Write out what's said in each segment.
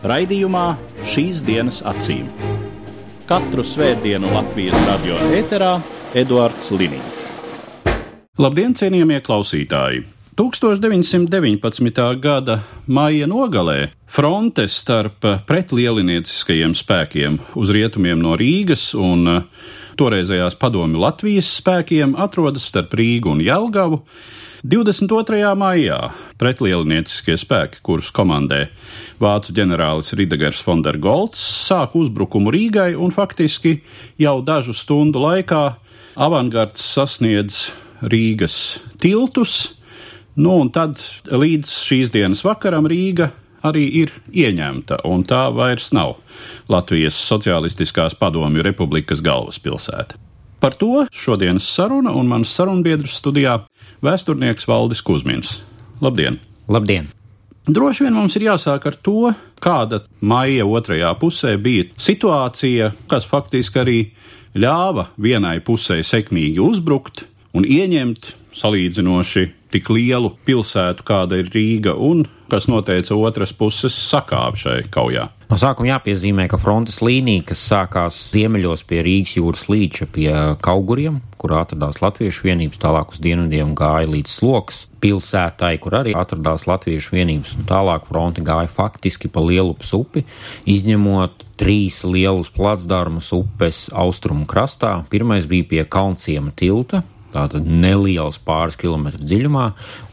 Raidījumā šīs dienas acīm. Katru svētdienu Latvijas radio eterā Eduards Liniņš. Labdien, cienījamie klausītāji! 1919. gada maija nogalē fronte starp pretlielinieciskajiem spēkiem uz rietumiem no Rīgas un eh, toreizējās padomju Latvijas spēkiem atrodas starp Rīgu un Jelgavu. 22. maijā pretlielinieciskie spēki, kurus komandē vācu ģenerālis Ridegers Fondergolds, sāk uzbrukumu Rīgai un faktiski jau dažu stundu laikā avangards sasniedz Rīgas tiltus. Nu, un tad līdz šīs dienas vakaram Rīga arī ir ieņemta, un tā vairs nav Latvijas Socialistiskās Padomju Republikas galvaspilsēta. Par to šodienas saruna un mans sarunbiedrs studijā - vēsturnieks Valdis Kusmins. Labdien! Labdien! Droši vien mums ir jāsāk ar to, kāda maija otrajā pusē bija situācija, kas faktiski arī ļāva vienai pusē sekmīgi uzbrukt un ieņemt salīdzinoši tik lielu pilsētu, kāda ir Rīga, un kas noteica otras puses sakāvi šai kaujā. No sākuma jāpiezīmē, ka frontes līnija, kas sākās ziemeļos pie Rīgas jūras līča pie Kauguriem, kur atradās Latviešu vienības, tālāk uz dienvidiem gāja līdz Slokas pilsētai, kur arī atradās Latviešu vienības, un tālāk fronte gāja faktiski pa Lielupas upi, izņemot trīs lielus placdarmus upes austrumu krastā. Pirmais bija pie Kalnciema tilta, tātad neliels pāris kilometru dziļumā.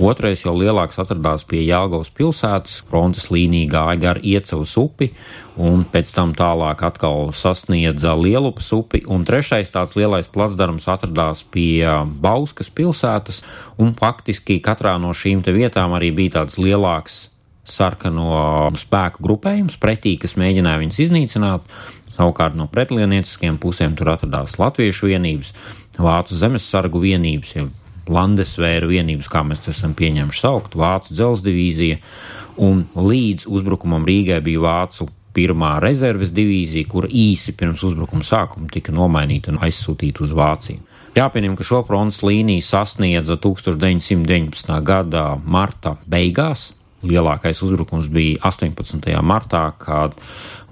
Otrais jau lielāks atradās pie Jālgavas pilsētas, frontes līnija gāja gar Iecavas upi, un pēc tam tālāk atkal sasniedza Lielupas upi, un trešais tāds lielais placdarms atradās pie Bauskas pilsētas, un faktiski katrā no šīm te vietām arī bija tāds lielāks sarkano spēku grupējums pretī, kas mēģināja viņus iznīcināt. Savukārt no pretlinieciskiem pusēm tur atradās Latviešu vienības, Vācu zemesargu vienības, ja Landesvēra vienības, kā mēs esam pieņēmuši saukt, Vācu dzelzs divīzija, un līdz uzbrukumam Rīgai bija Vācu pirmā rezerves divīzija, kur īsi pirms uzbrukuma sākuma tika nomainīta un aizsūtīta uz Vāciju. Jāpieņem, ka šo frontes līniju sasniedza 1919. gada marta beigās, Lielākais uzbrukums bija 18. martā, kad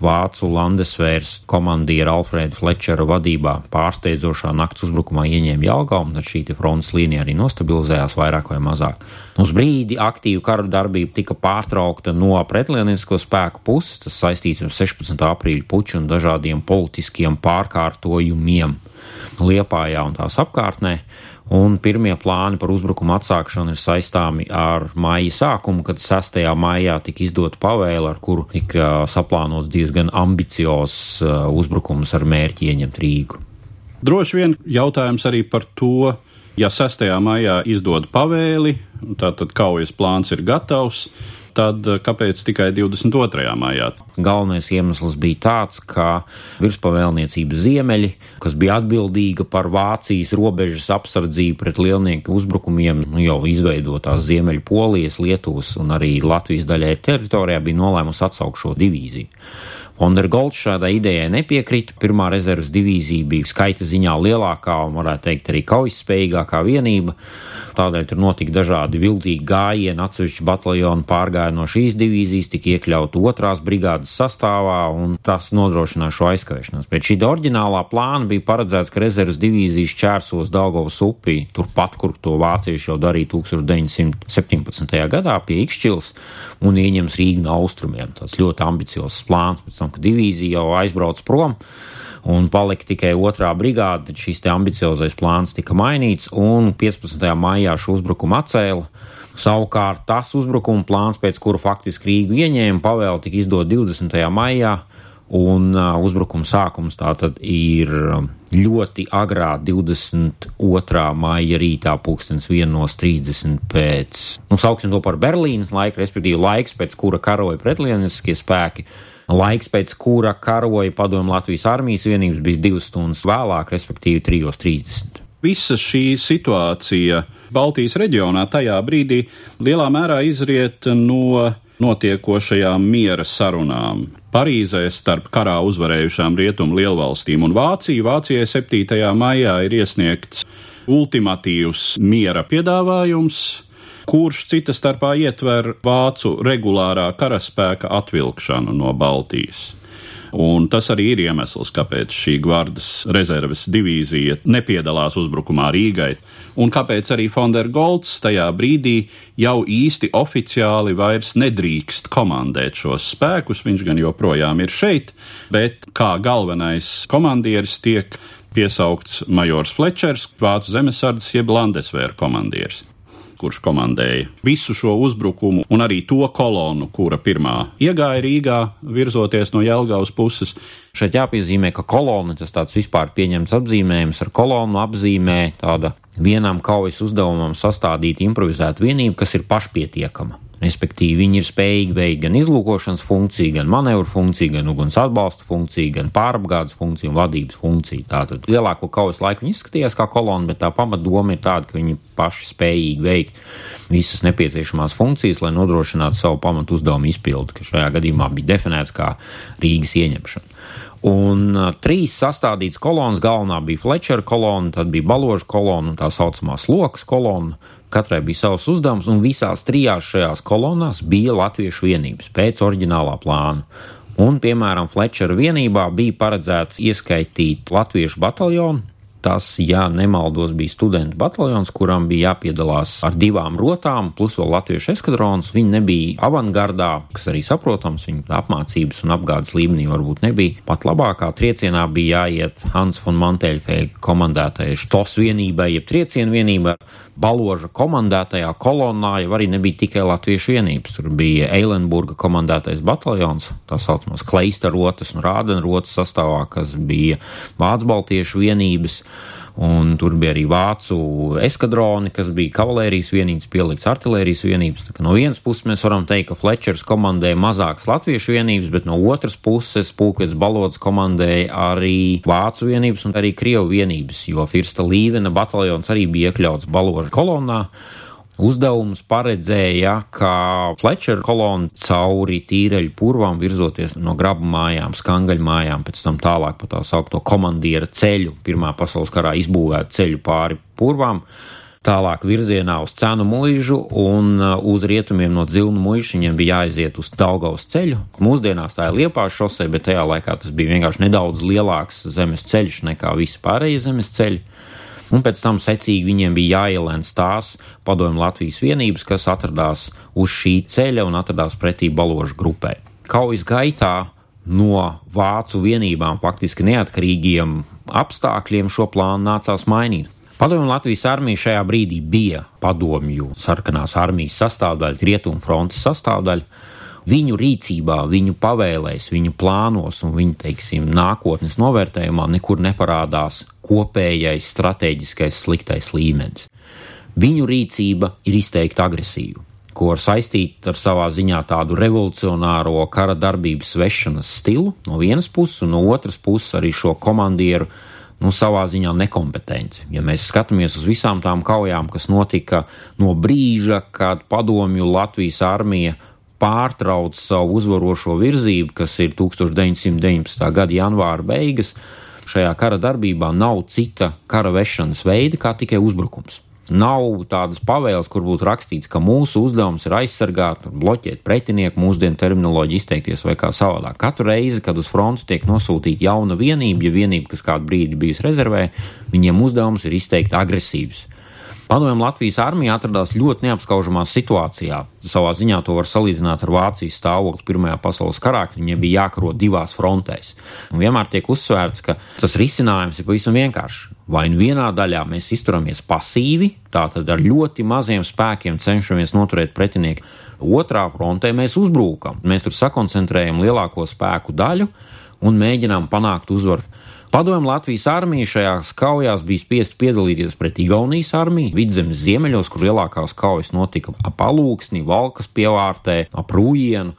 Vācu Landesvērs komandiera Alfrēda Flečera vadībā pārsteidzošā nakts uzbrukumā ieņēma Jālgaunu, tad šī frontes līnija arī nostabilizējās vairāk vai mazāk. Uz brīdi aktīva kara darbība tika pārtraukta no pretlienisko spēku puses, tas saistīts ar 16. aprīļa puču un dažādiem politiskiem pārkārtojumiem Liepājā un tās apkārtnē un pirmie plāni par uzbrukumu atsākšanu ir saistāmi ar maija sākumu, kad 6. maijā tika izdota pavēle, ar kuru tika saplānots diezgan ambiciozs uh, uzbrukums ar mērķi ieņemt Rīgu. Droši vien jautājums arī par to, ja 6. maijā izdod pavēli, tātad kaujas plāns ir gatavs tad eh, kāpēc tikai 22. maijā? Galvenais iemesls bija tāds, ka virspavēlniecība Ziemeļi, kas bija atbildīga par Vācijas robežas apsardzību pret lielnieku uzbrukumiem, nu, jau izveidotās Ziemeļu Polijas, Lietuvas un arī Latvijas daļai teritorijā, bija nolēmusi atsaukt šo divīziju. Ondergolds šādai idejai nepiekrita. Pirmā rezerves divīzija bija skaita ziņā lielākā un, varētu teikt, arī kaujas-spējīgākā vienība. Tādēļ tur notika dažādi viltīgi gājieni, atsevišķi bataljoni pārgāja no šīs divīzijas, tika iekļauti otrās brigādes sastāvā, un tas nodrošināja šo aizkavēšanos. Pēc šī oriģinālā plāna bija paredzēts, ka rezerves divīzijas čērsos Daugovas upī, turpat, kur to vācieši jau darīja 1917. gadā pie Ikšķils, un ieņems Rīgu no austrumiem. Tas ļoti ambiciozs plāns, tam, kad divīzija jau aizbrauc prom un palika tikai otrā brigāde, tad šis ambiciozais plāns tika mainīts, un 15. maijā šo uzbrukumu atcēla. Savukārt tas uzbrukuma plāns, pēc kura faktiski Rīgu ieņēma, pavēle tika izdot 20. maijā, Un uzbrukuma sākums tātad ir ļoti agrā 22. maija rītā, pulkstens 1.30 pēc, nu, sauksim to par Berlīnas laiku, respektīvi laiks, pēc kura karoja pretlienaskie spēki. Laiks, pēc kura karoja padomu Latvijas armijas vienības, bija divas stundas vēlāk, respektīvi 3.30. Visa šī situācija Baltijas reģionā tajā brīdī lielā mērā izriet no notiekošajām miera sarunām. Parīzē starp karā uzvarējušām rietumu lielvalstīm un Vāciju. Vācijai 7. maijā ir iesniegts ultimatīvs miera piedāvājums, kurš cita starpā ietver vācu regulārā karaspēka atvilkšanu no Baltijas. Un tas arī ir iemesls, kāpēc šī gvardas rezerves divīzija nepiedalās uzbrukumā Rīgai, un kāpēc arī Fondergolds tajā brīdī jau īsti oficiāli vairs nedrīkst komandēt šos spēkus. Viņš gan joprojām ir šeit, bet kā galvenais komandieris tiek piesaukts majors Flečers, Vācu zemesardzes jeb Landesvēra komandieris kurš komandēja visu šo uzbrukumu, un arī to kolonu, kura pirmā iegāja Rīgā, virzoties no Jelgavas puses. Šeit jāpiezīmē, ka kolona tas tāds vispār pieņemts apzīmējums ar kolonu apzīmē tāda vienam kaujas uzdevumam sastādīt improvizētu vienību, kas ir pašpietiekama. Respektīvi, viņi ir spējīgi veikt gan izlūkošanas funkciju, gan manevru funkciju, gan uguns atbalsta funkciju, gan pārapgādes funkciju un vadības funkciju. Tātad lielāko kaujas laiku viņi izskatījās kā kolona, bet tā pamatdoma ir tāda, ka viņi paši spējīgi veikt visas nepieciešamās funkcijas, lai nodrošinātu savu pamatu uzdevumu izpildi, kas šajā gadījumā bija definēts kā Rīgas ieņemšana. Un uh, trīs sastādītas kolonas, galvenā bija Flečera kolona, tad bija baloža kolona un tā saucamā slokas kolona. Katrai bija savs uzdevums, un visās trijās šajās kolonās bija latviešu vienības pēc oriģinālā plāna. Un, piemēram, Flečera vienībā bija paredzēts ieskaitīt latviešu bataljonu, Tas, ja nemaldos, bija studentu bataljons, kuram bija jāpiedalās ar divām rotām, plus vēl latviešu eskadrons. Viņi nebija avangardā, kas arī saprotams, viņu apmācības un apgādes līmenī varbūt nebija. Pat labākā triecienā bija jāiet Hans von Manteļfēga komandētajai štos vienībai, jeb triecienu vienībai. Baloža komandētajā kolonnā jau arī nebija tikai latviešu vienības. Tur bija Eilenburga komandētais bataljons, tā saucamās Kleista rotas un Rādena rotas sastāvā, kas bija Vācu baltiešu vienības. Un tur bija arī vācu eskadroni, kas bija kavalērijas vienības, pielikts artērijas vienības. No vienas puses mēs varam teikt, ka Flečers komandēja mazākas latviešu vienības, bet no otras puses Pūkets Balods komandēja arī vācu vienības un arī krievu vienības, jo Firsta Līvena bataljons arī bija iekļauts Baloža kolonnā. Uzdevums paredzēja, ka Flečera kolona cauri tīreļu purvām virzoties no grabu mājām, skangaļu mājām, pēc tam tālāk pa tā saukto komandiera ceļu, Pirmā pasaules karā izbūvētu ceļu pāri purvām, tālāk virzienā uz cenu mūžu un uh, uz rietumiem no dzilnu mūža viņiem bija jāaiziet uz Daugaus ceļu. Mūsdienās tā ir Liepāša šosei, bet tajā laikā tas bija vienkārši nedaudz lielāks zemes ceļš nekā visi pārējie zemes ceļi un pēc tam secīgi viņiem bija jāielēns tās padomju Latvijas vienības, kas atradās uz šī ceļa un atradās pretī baložu grupai. Kaujas gaitā no vācu vienībām, faktiski neatkarīgiem apstākļiem, šo plānu nācās mainīt. Padomju Latvijas armija šajā brīdī bija padomju sarkanās armijas sastāvdaļa, rietumu frontes sastāvdaļa viņu rīcībā, viņu pavēlēs, viņu plānos un viņu, teiksim, nākotnes novērtējumā nekur neparādās kopējais strateģiskais sliktais līmenis. Viņu rīcība ir izteikti agresīva, ko var saistīt ar savā ziņā tādu revolucionāro kara darbības vešanas stilu no vienas puses, un no otras puses arī šo komandieru nu, savā ziņā nekompetenci. Ja mēs skatāmies uz visām tām kaujām, kas notika no brīža, kad padomju Latvijas armija pārtrauc savu uzvarošo virzību, kas ir 1919. gada janvāra beigas, šajā kara darbībā nav cita kara vešanas veida kā tikai uzbrukums. Nav tādas pavēles, kur būtu rakstīts, ka mūsu uzdevums ir aizsargāt, bloķēt pretinieku, mūsdienu terminoloģiju izteikties vai kā savādāk. Katru reizi, kad uz fronti tiek nosūtīta jauna vienība, ja vienība, kas kādu brīdi bijusi rezervē, viņiem uzdevums ir izteikt agresīvs. Padomju Latvijas armija atradās ļoti neapskaužamā situācijā. Savā ziņā to var salīdzināt ar Vācijas stāvokli Pirmajā pasaules karā, kad viņiem bija jākaro divās frontēs. Un vienmēr tiek uzsvērts, ka tas risinājums ir pavisam vienkāršs. Vai nu vienā daļā mēs izturamies pasīvi, tātad ar ļoti maziem spēkiem cenšamies noturēt pretinieku, otrā frontē mēs uzbrūkam. Mēs tur sakoncentrējam lielāko spēku daļu un mēģinām panākt uzvaru. Padomju Latvijas armija šajās kaujās bija spiest piedalīties pret Igaunijas armiju, vidzemes ziemeļos, kur lielākās kaujas notika ap Alūksni, Valkas pievārtē, ap Rūjienu.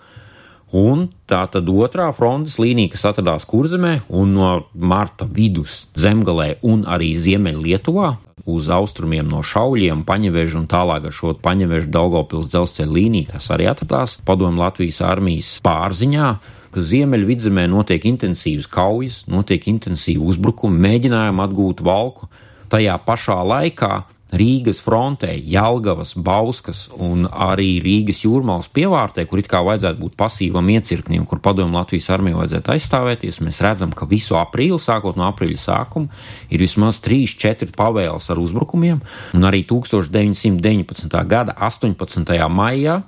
Un tā tad otrā frontes līnija, kas atradās Kurzemē un no marta vidus zemgalē un arī Ziemeļlietuvā, uz austrumiem no Šauļiem, Paņeveža un tālāk ar šo Paņeveža Daugopils dzelzceļa līniju, tas arī atradās Padomju Latvijas armijas pārziņā ka Ziemeļvidzemē notiek intensīvas kaujas, notiek intensīvi uzbrukumi, mēģinājumi atgūt valku. Tajā pašā laikā Rīgas frontē, Jālgavas, Bauskas un arī Rīgas jūrmālas pievārtē, kur it kā vajadzētu būt pasīvam iecirknim, kur padomju Latvijas armijai vajadzētu aizstāvēties, mēs redzam, ka visu aprīli, sākot no aprīļa sākuma, ir vismaz 3-4 pavēles ar uzbrukumiem, un arī 1919. gada 18. maijā,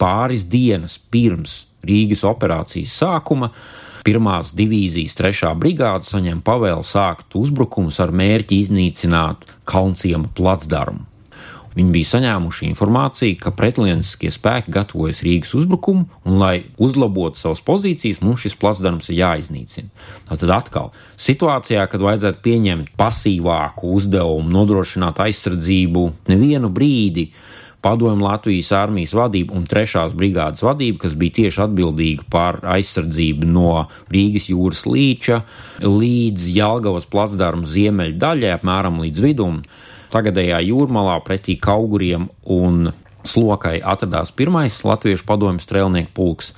pāris dienas pirms Rīgas operācijas sākuma pirmās divīzijas trešā brigāde saņem pavēlu sākt uzbrukumus ar mērķi iznīcināt Kalnciema placdarmu. Viņi bija saņēmuši informāciju, ka pretlienaskie spēki gatavojas Rīgas uzbrukumu, un, lai uzlabotu savas pozīcijas, mums šis placdarms ir jāiznīcina. Tātad atkal situācijā, kad vajadzētu pieņemt pasīvāku uzdevumu, nodrošināt aizsardzību nevienu brīdi, padomju Latvijas armijas vadība un trešās brigādes vadība, kas bija tieši atbildīga par aizsardzību no Rīgas jūras līča līdz Jelgavas placdarma ziemeļu daļai, apmēram līdz vidum. Tagadējā jūrmalā pretī Kauguriem un Slokai atradās pirmais latviešu padomju strēlnieku pulks.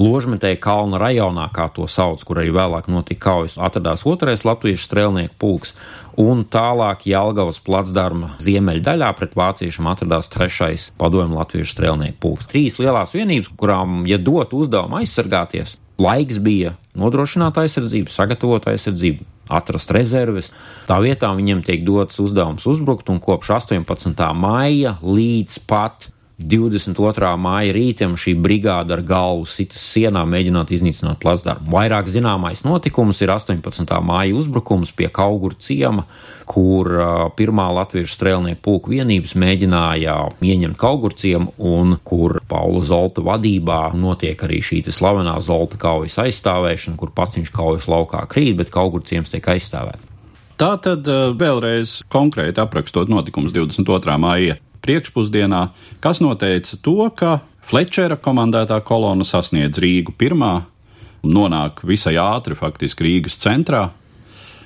Ložmetēja kalna rajonā, kā to sauc, kur arī vēlāk notika kaujas, atradās otrais latviešu strēlnieku pulks, un tālāk Jālgavas placdarma ziemeļdaļā pret vāciešiem atradās trešais padomju latviešu strēlnieku pulks. Trīs lielās vienības, kurām, ja dot uzdevumu aizsargāties, laiks bija nodrošināt aizsardzību, sagatavot aizsardzību, atrast rezerves. Tā vietā viņiem tiek dots uzdevums uzbrukt, un kopš 18. maija līdz pat 22. māja rītam šī brigāde ar galvu sitas sienā mēģināt iznīcināt plasdarmu. Vairāk zināmais notikums ir 18. māja uzbrukums pie Kaugura ciema, kur pirmā latviešu strēlnieku pulku vienības mēģināja ieņemt Kaugura ciemu un kur Paula Zolta vadībā notiek arī šī slavenā Zolta kaujas aizstāvēšana, kur pats viņš kaujas laukā krīt, bet Kaugura ciems tiek aizstāvēts. Tā tad vēlreiz konkrēti aprakstot notikumus 22. māja priekšpusdienā, kas noteica to, ka Flečera komandētā kolona sasniedz Rīgu pirmā, nonāk visai ātri faktiski Rīgas centrā,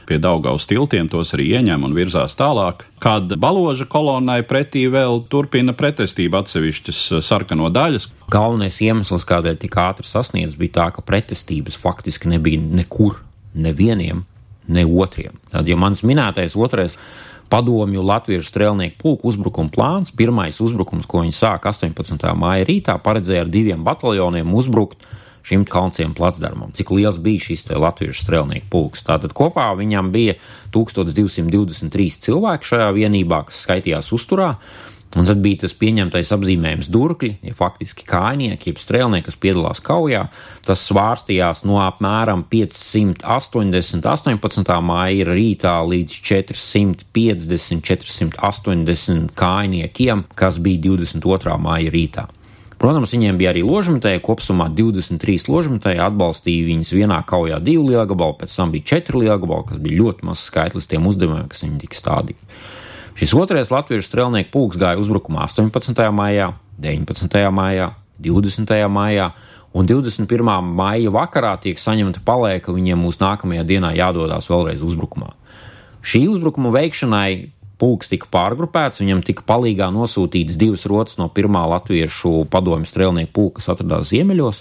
pie Daugaus tiltiem tos arī ieņem un virzās tālāk, kad baloža kolonnai pretī vēl turpina pretestība atsevišķas sarkano daļas. Galvenais iemesls, kādēļ tik ātri sasniedz, bija tā, ka pretestības faktiski nebija nekur, nevieniem, ne otriem. Tad, ja mans minētais otrais padomju latviešu strēlnieku pulku uzbrukuma plāns. Pirmais uzbrukums, ko viņi sāka 18. māja rītā, paredzēja ar diviem bataljoniem uzbrukt šim kalnciem placdarmam. Cik liels bija šis latviešu strēlnieku pulks? Tātad kopā viņam bija 1223 cilvēki šajā vienībā, kas skaitījās uzturā. Un tad bija tas pieņemtais apzīmējums durkļi, ja faktiski kājnieki, jeb strēlnieki, kas piedalās kaujā. Tas svārstījās no apmēram 580, 18. māja rītā līdz 450, 480 kājniekiem, kas bija 22. māja rītā. Protams, viņiem bija arī ložmetēji, kopumā 23 ložmetēji atbalstīja viņus vienā kaujā divu lielu gabalu, pēc tam bija četri lielu gabalu, kas bija ļoti mazs skaitlis tiem uzdevumiem, kas viņi tika stādīti. Šis otrais latviešu strēlnieku pulks gāja uzbrukumā 18. maijā, 19. maijā, 20. maijā, un 21. maija vakarā tiek saņemta palēka, ka viņiem mūsu nākamajā dienā jādodas vēlreiz uzbrukumā. Šī uzbrukuma veikšanai pulks tika pārgrupēts, viņam tika palīgā nosūtīts divas rotas no pirmā latviešu padomju strēlnieku pulka, kas atradās ziemeļos,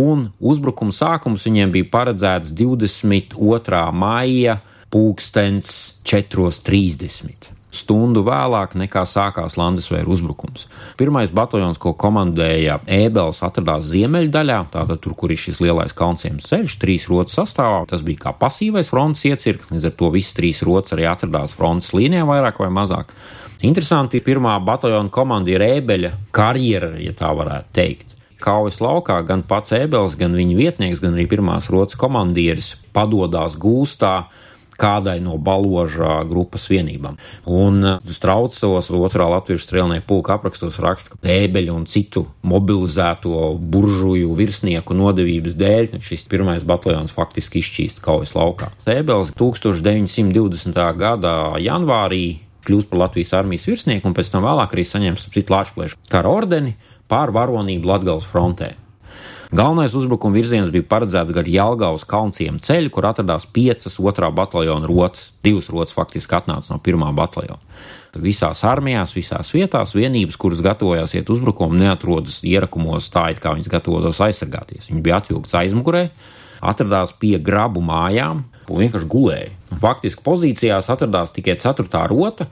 un uzbrukuma sākums viņiem bija paredzēts 22. maija pulkstens 4.30 stundu vēlāk nekā sākās Landesvēra uzbrukums. Pirmais bataljons, ko komandēja Ēbels, atradās ziemeļdaļā, tātad tur, kur ir šis lielais kalnciems ceļš, trīs rotas sastāvā. Tas bija kā pasīvais frontes iecirknis, līdz ar to visas trīs rotas arī atradās frontes līnijā vairāk vai mazāk. Interesanti ir pirmā bataljona komandiera Ēbeļa karjera, ja tā varētu teikt kaujas laukā gan pats Ebels, gan viņa vietnieks, gan arī pirmās rotas komandieris padodās gūstā kādai no baložā grupas vienībām. Un Straucos otrā latviešu strēlnieku pulka aprakstos raksta, ka ēbeļu un citu mobilizēto buržuju virsnieku nodevības dēļ šis pirmais bataljons faktiski izšķīst kaujas laukā. Ēbelis 1920. gada janvārī kļūst par Latvijas armijas virsnieku un pēc tam vēlāk arī saņems citu Latvijas kara ordeni pār varonību Latgales frontē. Galvenais uzbrukuma virziens bija paredzēts gar Jālgavas kalnciem ceļu, kur atradās piecas otrā bataljona rotas. Divas rotas faktiski atnāca no pirmā bataljona. Visās armijās, visās vietās vienības, kuras gatavojās iet uzbrukumu, neatrodas ierakumos tā, it kā viņas gatavotos aizsargāties. Viņi bija atvilkts aizmugurē, atradās pie grabu mājām un vienkārši gulēja. Faktiski pozīcijās atradās tikai 4. rota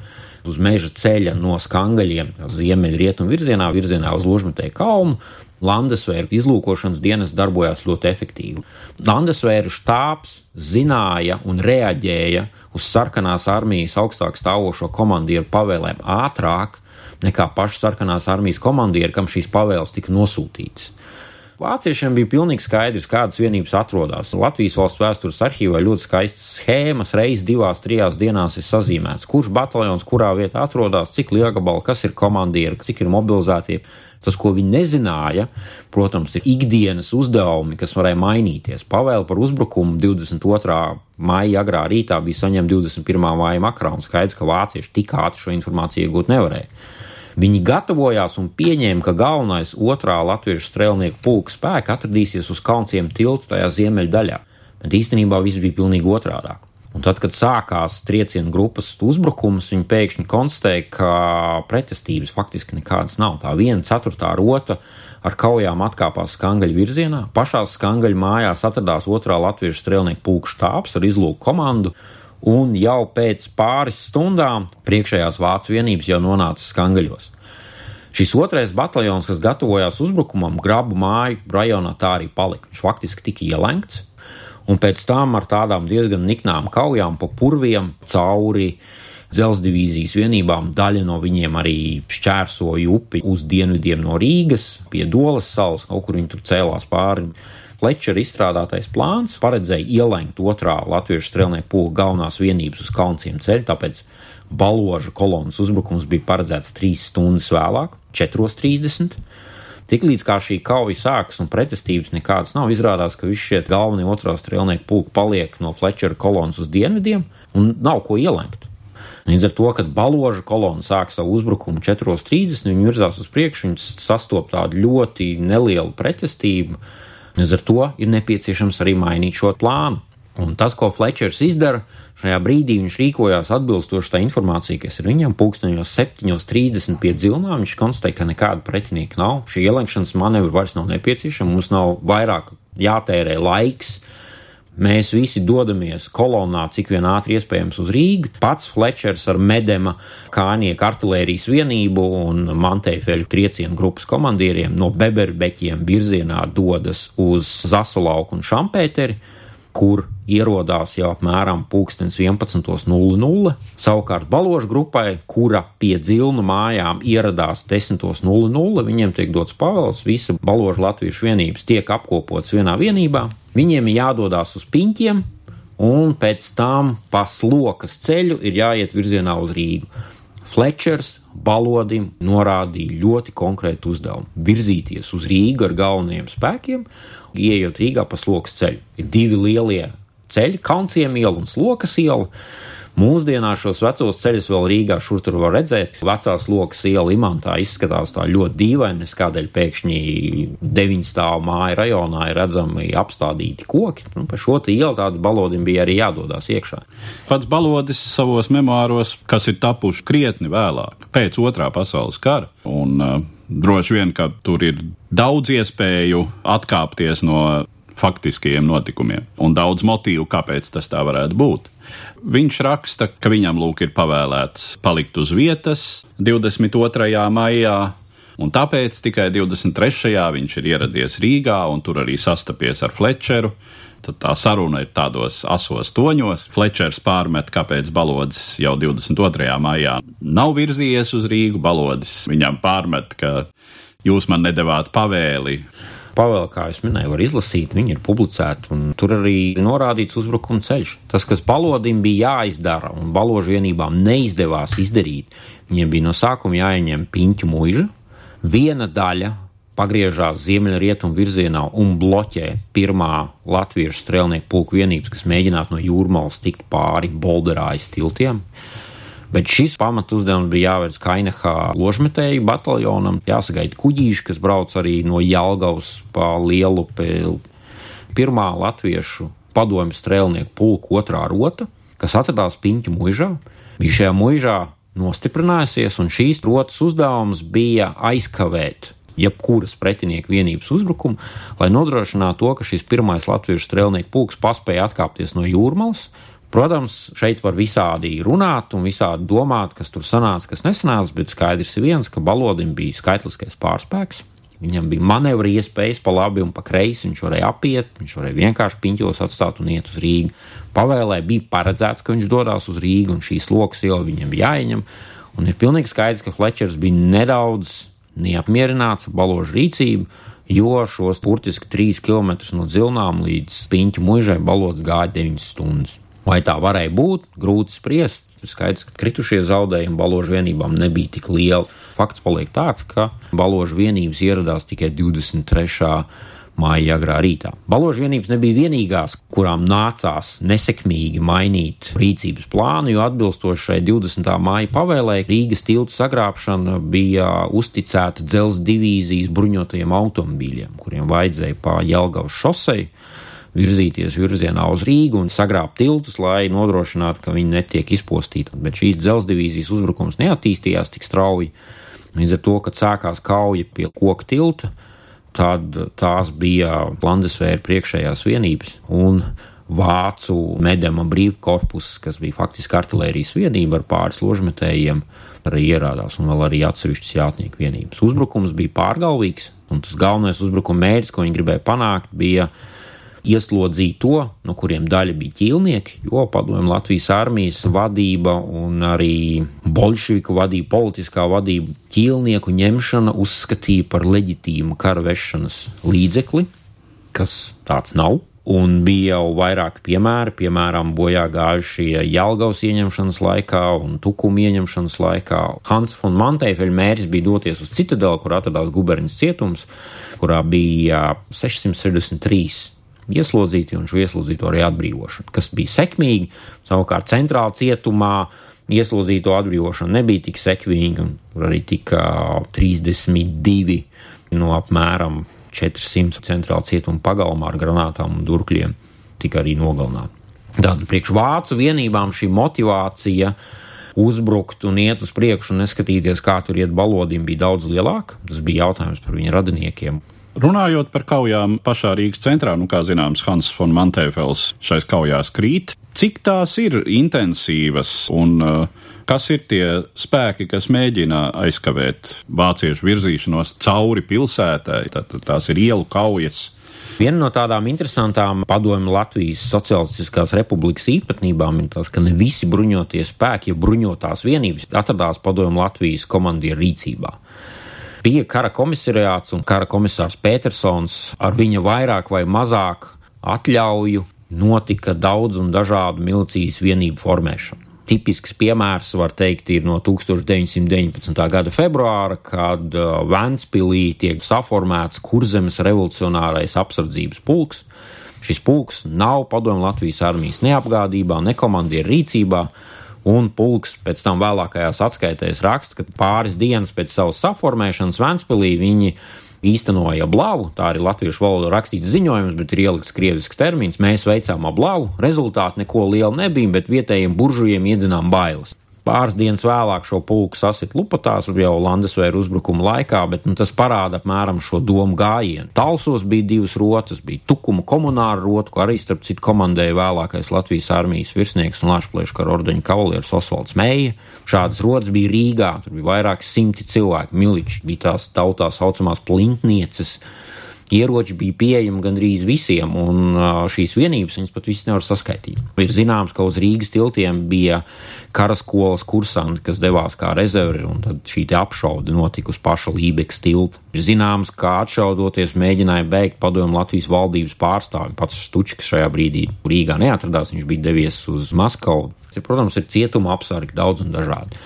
uz meža ceļa no skangaļiem, ziemeļrietumu virzienā, virzienā uz Ložmetēju kalnu. Landesvēra izlūkošanas dienas darbojās ļoti efektīvi. Landesvēra štābs zināja un reaģēja uz sarkanās armijas augstāk stāvošo komandieru pavēlēm ātrāk nekā paši sarkanās armijas komandieri, kam šīs pavēles tika nosūtītas. Vāciešiem bija pilnīgi skaidrs, kādas vienības atrodas. Latvijas valsts vēstures arhīvā ļoti skaistas schēmas, reizes divās, trijās dienās ir sazīmēts, kurš bataljons kurā vietā atrodas, cik liela gabala, kas ir komandieri, cik ir mobilizētie. Tas, ko viņi nezināja, protams, ir ikdienas uzdevumi, kas varēja mainīties. Pavēle par uzbrukumu 22. maija agrā rītā bija saņemta 21. maija makrā, un skaidrs, ka vācieši tik ātri šo informāciju iegūt nevarēja. Viņi gatavojās un pieņēma, ka galvenais otrā latviešu strēlnieku pulka spēka atradīsies uz Kalnciem tiltu tajā ziemeļdaļā, bet īstenībā viss bija pilnīgi otrādāk. Un tad, kad sākās triecienu grupas uzbrukums, viņi pēkšņi konstatēja, ka pretestības faktiski nekādas nav. Tā viena ceturtā rota ar kaujām atkāpās skangaļu virzienā. Pašā skangaļu mājās atradās otrā latviešu strēlnieku pulka štābs ar izlūku komandu, un jau pēc pāris stundām priekšējās vācu vienības jau nonāca skangaļos. Šis otrais bataljons, kas gatavojās uzbrukumam, grabu māju rajonā, tā arī palika. Viņš faktiski tika ielenkts, un pēc tam ar tādām diezgan niknām kaujām pa purviem cauri dzelzceļa divīzijas vienībām. Daļa no viņiem arī šķērsoja upi uz dienvidiem no Rīgas, pie Dolas salas, kaut kur viņi tur cēlās pāri. Flečera izstrādātais plāns paredzēja ielenkt otrā latviešu strēlnieku pūļa galvenās vienības uz Kalnciem ceļu, tāpēc baloža kolonas uzbrukums bija paredzēts trīs stundas vēlāk, 4.30. Tiklīdz kā šī kauja sākas un pretestības nekādas nav, izrādās, ka visi šie galvenie otrā strēlnieku pulki paliek no Flečera kolonas uz dienvidiem un nav ko ielenkt. Līdz ar to, kad baloža kolona sāk savu uzbrukumu 4.30, viņi virzās uz priekšu, viņi sastopas tādu ļoti nelielu pretestību, Līdz ar to ir nepieciešams arī mainīt šo plānu. Un tas, ko Flečers izdara, šajā brīdī viņš rīkojās atbilstoši tā informācija, kas ir viņam pulksteņos 7.30 pie dzilnām. Viņš konstatēja, ka nekāda pretinieka nav. Šī ielenkšanas manevra vairs nav nepieciešama. Mums nav vairāk jātērē laiks Mēs visi dodamies kolonā, cik vien ātri iespējams uz Rīgu. Pats Flečers ar Medema kānieku artērijas vienību un Manteifelu triecienu grupas komandieriem no Beberbeķiem virzienā dodas uz Zasolauku un Šampēteri kur ierodās jau apmēram 11.00. Savukārt baložu grupai, kura pie dzilnu mājām ieradās 10.00, viņiem tiek dots pavēls, visa baložu latviešu vienības tiek apkopotas vienā vienībā. Viņiem ir jādodas uz piņķiem, un pēc tam pa slokas ceļu ir jāiet virzienā uz Rīgu. Flečers Balodim norādīja ļoti konkrētu uzdevumu - virzīties uz Rīgu ar galvenajiem spēkiem, ieejot Rīgā pa slokas ceļu. Ir divi lielie ceļi, Kaunciem iela un Slokas iela. Mūsdienās šos vecos ceļus vēl Rīgā šur tur var redzēt. Vecās lokas iela imantā izskatās tā ļoti dīvaini, kādēļ pēkšņi deviņu stāvu māju rajonā ir redzami apstādīti koki. Nu, pa šo ielu tādu balodim bija arī jādodas iekšā. Pats balodis savos memoāros, kas ir tapuši krietni vēlāk, pēc otrā pasaules kara, un uh, droši vien, ka tur ir daudz iespēju atkāpties no faktiskajiem notikumiem un daudz motīvu, kāpēc tas tā varētu būt. Viņš raksta, ka viņam lūk ir pavēlēts palikt uz vietas 22. maijā, un tāpēc tikai 23. viņš ir ieradies Rīgā un tur arī sastapies ar Flečeru. Tad tā saruna ir tādos asos toņos. Flečers pārmet, kāpēc balodis jau 22. maijā nav virzījies uz Rīgu. Balodis viņam pārmet, ka jūs man nedavāt pavēli pavēle, kā jau minēju, var izlasīt, viņi ir publicēti, un tur arī norādīts uzbrukuma ceļš. Tas, kas balodim bija jāizdara, un baložu vienībām neizdevās izdarīt, viņiem bija no sākuma jāieņem piņķu muiža, viena daļa pagriežās ziemeļrietumu virzienā un bloķē pirmā latviešu strēlnieku pulku vienības, kas mēģinātu no jūrmālas tikt pāri Bolderājas tiltiem. Bet šis pamatu uzdevums bija jāveic Kainehā ložmetēju bataljonam, jāsagaida kuģīši, kas brauc arī no Jelgavas pa lielu pēlu. Pirmā latviešu padomju strēlnieku pulka otrā rota, kas atradās Piņķu muižā, bija šajā muižā nostiprinājusies, un šīs rotas uzdevums bija aizkavēt jebkuras pretinieka vienības uzbrukumu, lai nodrošinātu to, ka šis pirmais latviešu strēlnieku pulks paspēja atkāpties no jūrmālas. Protams, šeit var visādi runāt un visādi domāt, kas tur sanāca, kas nesanāca, bet skaidrs ir viens, ka balodim bija skaitliskais pārspēks. Viņam bija manevra iespējas pa labi un pa kreisi, viņš varēja apiet, viņš varēja vienkārši piņķos atstāt un iet uz Rīgu. Pavēlē bija paredzēts, ka viņš dodas uz Rīgu un šīs lokas iela viņam bija jāieņem. Un ir pilnīgi skaidrs, ka Flečers bija nedaudz neapmierināts ar baložu rīcību, jo šos burtiski 3 km no dzilnām līdz piņķu mužai balots gāja 9 stundas. Vai tā varēja būt, grūti spriest. Skaidrs, ka kritušie zaudējumi baložu vienībām nebija tik lieli. Fakts paliek tāds, ka baložu vienības ieradās tikai 23 māja agrā rītā. Baložu vienības nebija vienīgās, kurām nācās nesekmīgi mainīt rīcības plānu, jo atbilstoši šai 20. māja pavēlē Rīgas tiltu sagrābšana bija uzticēta dzelzceļa divīzijas bruņotajiem automobīļiem, kuriem vajadzēja pa Jelgavas šosei virzīties virzienā uz Rīgu un sagrābt tiltus, lai nodrošinātu, ka viņi netiek izpostīti. Bet šīs dzelzceļa divīzijas uzbrukums neattīstījās tik strauji. Līdz ar to, kad sākās kauja pie koka tilta, tad tās bija Landesvēra priekšējās vienības un Vācu medama brīvkorpus, kas bija faktiski artērijas vienība ar pāris ložmetējiem, arī ierādās, un vēl arī atsevišķas jātnieku vienības. Uzbrukums bija pārgalvīgs, un tas galvenais uzbrukuma mērķis, ko viņi gribēja panākt, bija ieslodzīt to, no kuriem daļa bija ķīlnieki, jo padomju Latvijas armijas vadība un arī bolševiku vadība, politiskā vadība ķīlnieku ņemšana uzskatīja par leģitīmu kara vešanas līdzekli, kas tāds nav. Un bija jau vairāki piemēri, piemēram, bojā gājušie Jālgavas ieņemšanas laikā un Tukuma ieņemšanas laikā. Hans von Mantēfeļa mērķis bija doties uz Citadeli, kur atradās guberņas cietums, kurā bija 663 ieslodzīti un šo ieslodzīto arī atbrīvošanu, kas bija sekmīgi. Savukārt centrāla cietumā ieslodzīto atbrīvošana nebija tik sekmīga, un arī tika 32 no apmēram 400 centrāla cietuma pagalmā ar granātām un durkļiem tika arī nogalināti. Tātad priekš vācu vienībām šī motivācija uzbrukt un iet uz priekšu un neskatīties, kā tur iet balodim, bija daudz lielāka. Tas bija jautājums par viņa radiniekiem. Runājot par kaujām pašā Rīgas centrā, nu, kā zināms, Hans von Mantēfels šais kaujās krīt. Cik tās ir intensīvas un uh, kas ir tie spēki, kas mēģina aizkavēt vāciešu virzīšanos cauri pilsētai? Tad tās ir ielu kaujas. Viena no tādām interesantām padomju Latvijas Socialistiskās republikas īpatnībām ir tas, ka ne visi bruņotie spēki, ja bruņotās vienības atradās padomju Latvijas komandieru rīcībā. Bija kara komisariāts un kara komisārs Petersons ar viņa vairāk vai mazāk atļauju notika daudz un dažādu milicijas vienību formēšana. Tipisks piemērs, var teikt, ir no 1919. gada februāra, kad uh, Vēnspilī tiek saformēts kurzemes revolucionārais apsardzības pulks. Šis pulks nav padomju Latvijas armijas neapgādībā, ne komandieru rīcībā, Un pulks pēc tam vēlākajās atskaitēs raksta, ka pāris dienas pēc savas saformēšanas Vēnspilī viņi īstenoja blavu. Tā arī latviešu valodā rakstīts ziņojums, bet ir ielikts krievisks termins. Mēs veicām blavu, rezultāti neko liela nebija, bet vietējiem buržujiem iedzinām bailes. Pāris dienas vēlāk šo pulku sasit Lupatās jau Landesvēra uzbrukuma laikā, bet nu, tas parāda apmēram šo domu gājienu. Talsos bija divas rotas, bija Tukuma komunāra rota, ko arī starp citu komandēja vēlākais Latvijas armijas virsnieks un Lašplēša kara ordeņa kavalieris Osvalds Meija. Šādas rotas bija Rīgā, tur bija vairāki simti cilvēki, miliči, bija tās tautā saucamās plintnieces ieroči bija pieejami gandrīz visiem, un šīs vienības viņas pat visas nevar saskaitīt. Ir zināms, ka uz Rīgas tiltiem bija karaskolas kursanti, kas devās kā rezervi, un tad šī apšaude notika uz paša Lībijas tilta. Ir zināms, ka atšaudoties mēģināja beigt padomu Latvijas valdības pārstāvi. Pats Stučs šajā brīdī Rīgā neatradās, viņš bija devies uz Maskavu. Protams, ir cietuma apsargi daudz un dažādi.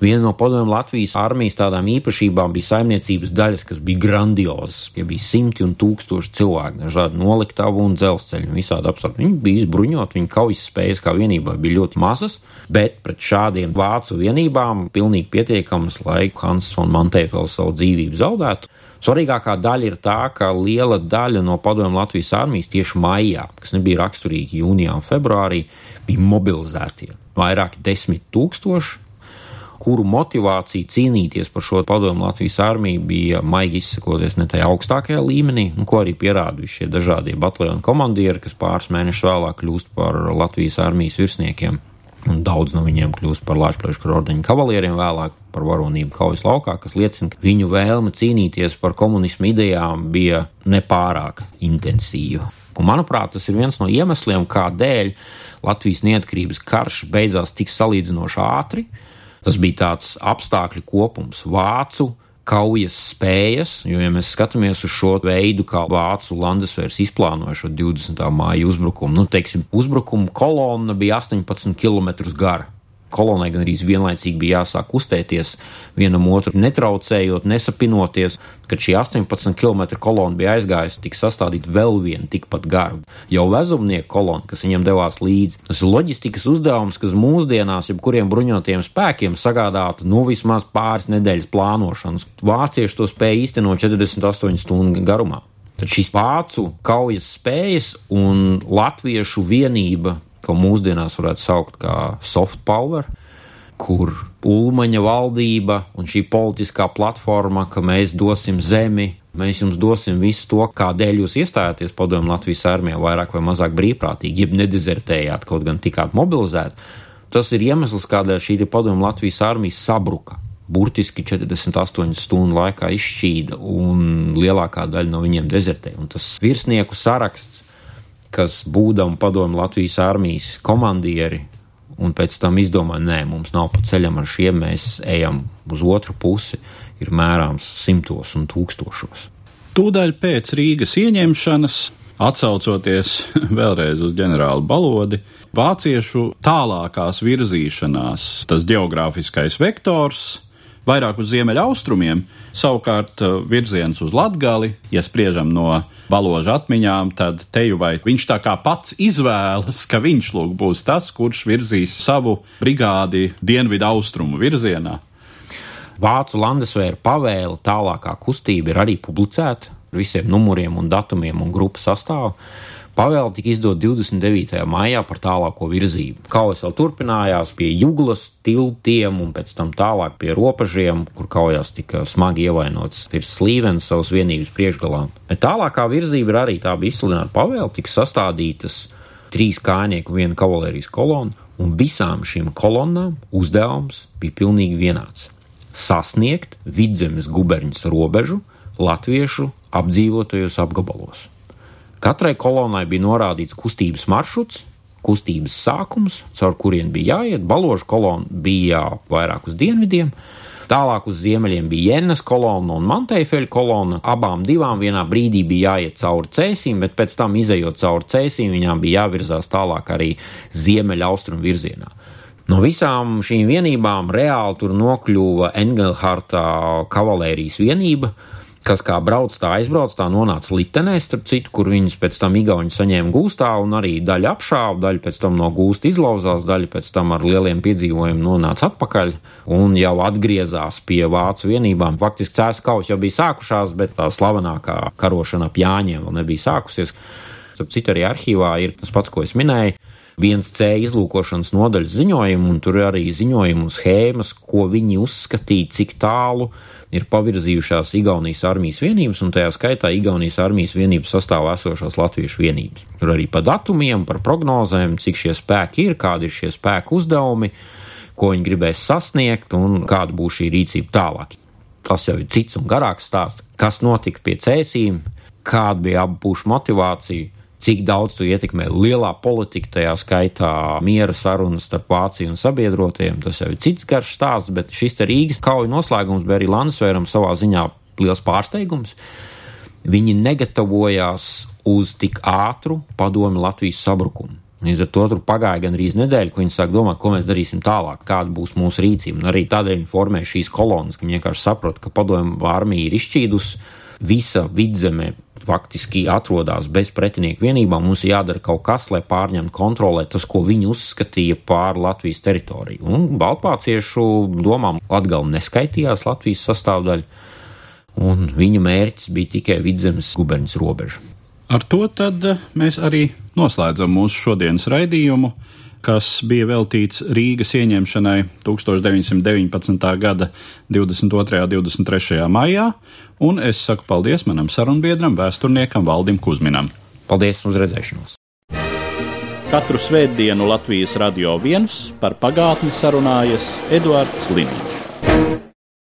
Viena no padomju Latvijas armijas tādām īpašībām bija saimniecības daļas, kas bija grandiozas. Tie bija simti un tūkstoši cilvēku, dažādi noliktavu un dzelzceļu, visādi apstākļi. Viņi bija izbruņoti, viņu kaujas spējas kā vienībai bija ļoti mazas, bet pret šādiem vācu vienībām pilnīgi pietiekamas, lai Hans von Mantēfels savu dzīvību zaudētu. Svarīgākā daļa ir tā, ka liela daļa no padomju Latvijas armijas tieši maijā, kas nebija raksturīgi jūnijā un februārī, bija mobilizētie. Vairāki desmit tūkstoši kuru motivācija cīnīties par šo padomu Latvijas armiju bija maigi izsakoties ne tajā augstākajā līmenī, un ko arī pierādījuši šie dažādie bataljonu komandieri, kas pāris mēnešus vēlāk kļūst par Latvijas armijas virsniekiem. Un daudz no viņiem kļūst par Latvijas ordeņa kavalieriem, vēlāk par varonību kaujas laukā, kas liecina, ka viņu vēlme cīnīties par komunismu idejām bija nepārāk intensīva. Un, manuprāt, tas ir viens no iemesliem, kādēļ Latvijas neatkarības karš beidzās tik salīdzinoši ātri, Tas bija tāds apstākļu kopums, vācu kaujas spējas, jo, ja mēs skatāmies uz šo veidu, kā vācu landesvērs izplānoja šo 20. māju uzbrukumu, nu, teiksim, uzbrukuma kolonna bija 18 km gara kolonai gan arī vienlaicīgi bija jāsāk uztēties vienam otru, netraucējot, nesapinoties. Kad šī 18 km kolona bija aizgājusi, tika sastādīta vēl viena tikpat gara, jau vezumnieku kolona, kas viņam devās līdzi. Tas ir loģistikas uzdevums, kas mūsdienās jebkuriem bruņotiem spēkiem sagādātu nu vismaz pāris nedēļas plānošanas. Vācieši to spēja īstenot 48 stundu garumā. Tad šīs vācu kaujas spējas un latviešu vienība ko mūsdienās varētu saukt par soft power, kur Ulmaņa valdība un šī politiskā platforma, ka mēs dosim zemi, mēs jums dosim visu to, kādēļ jūs iestājāties padomu Latvijas armijā, vairāk vai mazāk brīvprātīgi, jeb nedezertējāt, kaut gan tikāt mobilizēti. Tas ir iemesls, kādēļ šī padomu Latvijas armija sabruka. Burtiski 48 stundu laikā izšķīda, un lielākā daļa no viņiem dezertēja. Tas virsnieku saraksts kas būdam padomu Latvijas armijas komandieri, un pēc tam izdomāja, nē, mums nav pa ceļam ar šiem, mēs ejam uz otru pusi, ir mērāms simtos un tūkstošos. Tūdaļ pēc Rīgas ieņemšanas, atcaucoties vēlreiz uz ģenerāli Balodi, vāciešu tālākās virzīšanās, tas geogrāfiskais vektors, vairāk uz ziemeļaustrumiem, savukārt eh, virziens uz Latgali, ja spriežam no baloža atmiņām, tad teju vai viņš tā kā pats izvēlas, ka viņš lūk būs tas, kurš virzīs savu brigādi dienvidu austrumu virzienā. Vācu landesvēra pavēle tālākā kustība ir arī publicēta ar visiem numuriem un datumiem un grupu sastāvu. Pavēle tika izdota 29. maijā par tālāko virzību. Kaujas vēl turpinājās pie Juglas tiltiem un pēc tam tālāk pie robežiem, kur kaujās tika smagi ievainots ir slīvens savas vienības priekšgalā. Bet tālākā virzība ir arī tā bija izsludināta pavēle, tika sastādītas trīs kājnieku, viena kavalērijas kolona, un visām šīm kolonnām uzdevums bija pilnīgi vienāds - sasniegt vidzemes guberņas robežu latviešu apdzīvotajos apgabalos. Katrai kolonai bija norādīts kustības maršruts, kustības sākums, caur kurien bija jāiet. Baložu kolona bija vairāk uz dienvidiem, tālāk uz ziemeļiem bija Jēnas kolona un Mantēfeļa kolona. Abām divām vienā brīdī bija jāiet cauri cēsīm, bet pēc tam, izējot cauri cēsīm, viņām bija jāvirzās tālāk arī ziemeļaustrumu virzienā. No visām šīm vienībām reāli tur nokļuva Engelharta kavalērijas vienība, kas kā brauc, tā aizbrauc, tā nonāca litenē, starp citu, kur viņas pēc tam igauņi saņēma gūstā, un arī daļa apšāva, daļa pēc tam no gūsta izlauzās, daļa pēc tam ar lieliem piedzīvojumiem nonāca atpakaļ un jau atgriezās pie vācu vienībām. Faktiski cēlus kaujas jau bija sākušās, bet tā slavenākā karošana ap Jāņiem vēl nebija sākusies. Starp citu, arī arhīvā ir tas pats, ko es minēju. 1C izlūkošanas nodaļas ziņojumu, un tur ir arī ziņojumu schēmas, ko viņi uzskatīja, cik tālu ir pavirzījušās Igaunijas armijas vienības, un tajā skaitā Igaunijas armijas vienības sastāvā esošās latviešu vienības. Tur arī pa datumiem, par prognozēm, cik šie spēki ir, kādi ir šie spēku uzdevumi, ko viņi gribēs sasniegt un kāda būs šī rīcība tālāk. Tas jau ir cits un garāks stāsts, kas notika pie cēsīm, kāda bija abu pušu motivācija, cik daudz tu ietekmē lielā politika, tajā skaitā miera sarunas starp Vāciju un sabiedrotiem. Tas jau ir cits garš stāsts, bet šis Rīgas kauju noslēgums bija arī Lansvēram savā ziņā liels pārsteigums. Viņi negatavojās uz tik ātru padomu Latvijas sabrukumu. Līdz ar to tur pagāja gan arī nedēļa, kad viņi sāk domāt, ko mēs darīsim tālāk, kāda būs mūsu rīcība. Un arī tādēļ viņi formē šīs kolonas, ka viņi vienkārši saprot, ka padomju armija ir izšķīdusi, visa vidzemē faktiski atrodas bez pretinieku vienībām. Mums ir jādara kaut kas, lai pārņemtu kontrolē tas, ko viņi uzskatīja pār Latvijas teritoriju. Un Baltpāciešu domām Latgali neskaitījās Latvijas sastāvdaļa, un viņu mērķis bija tikai vidzemes guberņas robeža. Ar to mēs arī noslēdzam mūsu šodienas raidījumu, kas bija veltīts Rīgas ieņemšanai 1919. gada 22. un 23. maijā, un es saku paldies manam sarunbiedram, vēsturniekam Valdim Kusminam. Paldies uz redzēšanos! Katru svētdienu Latvijas radio viens par pagātni sarunājas Eduards Liniņš.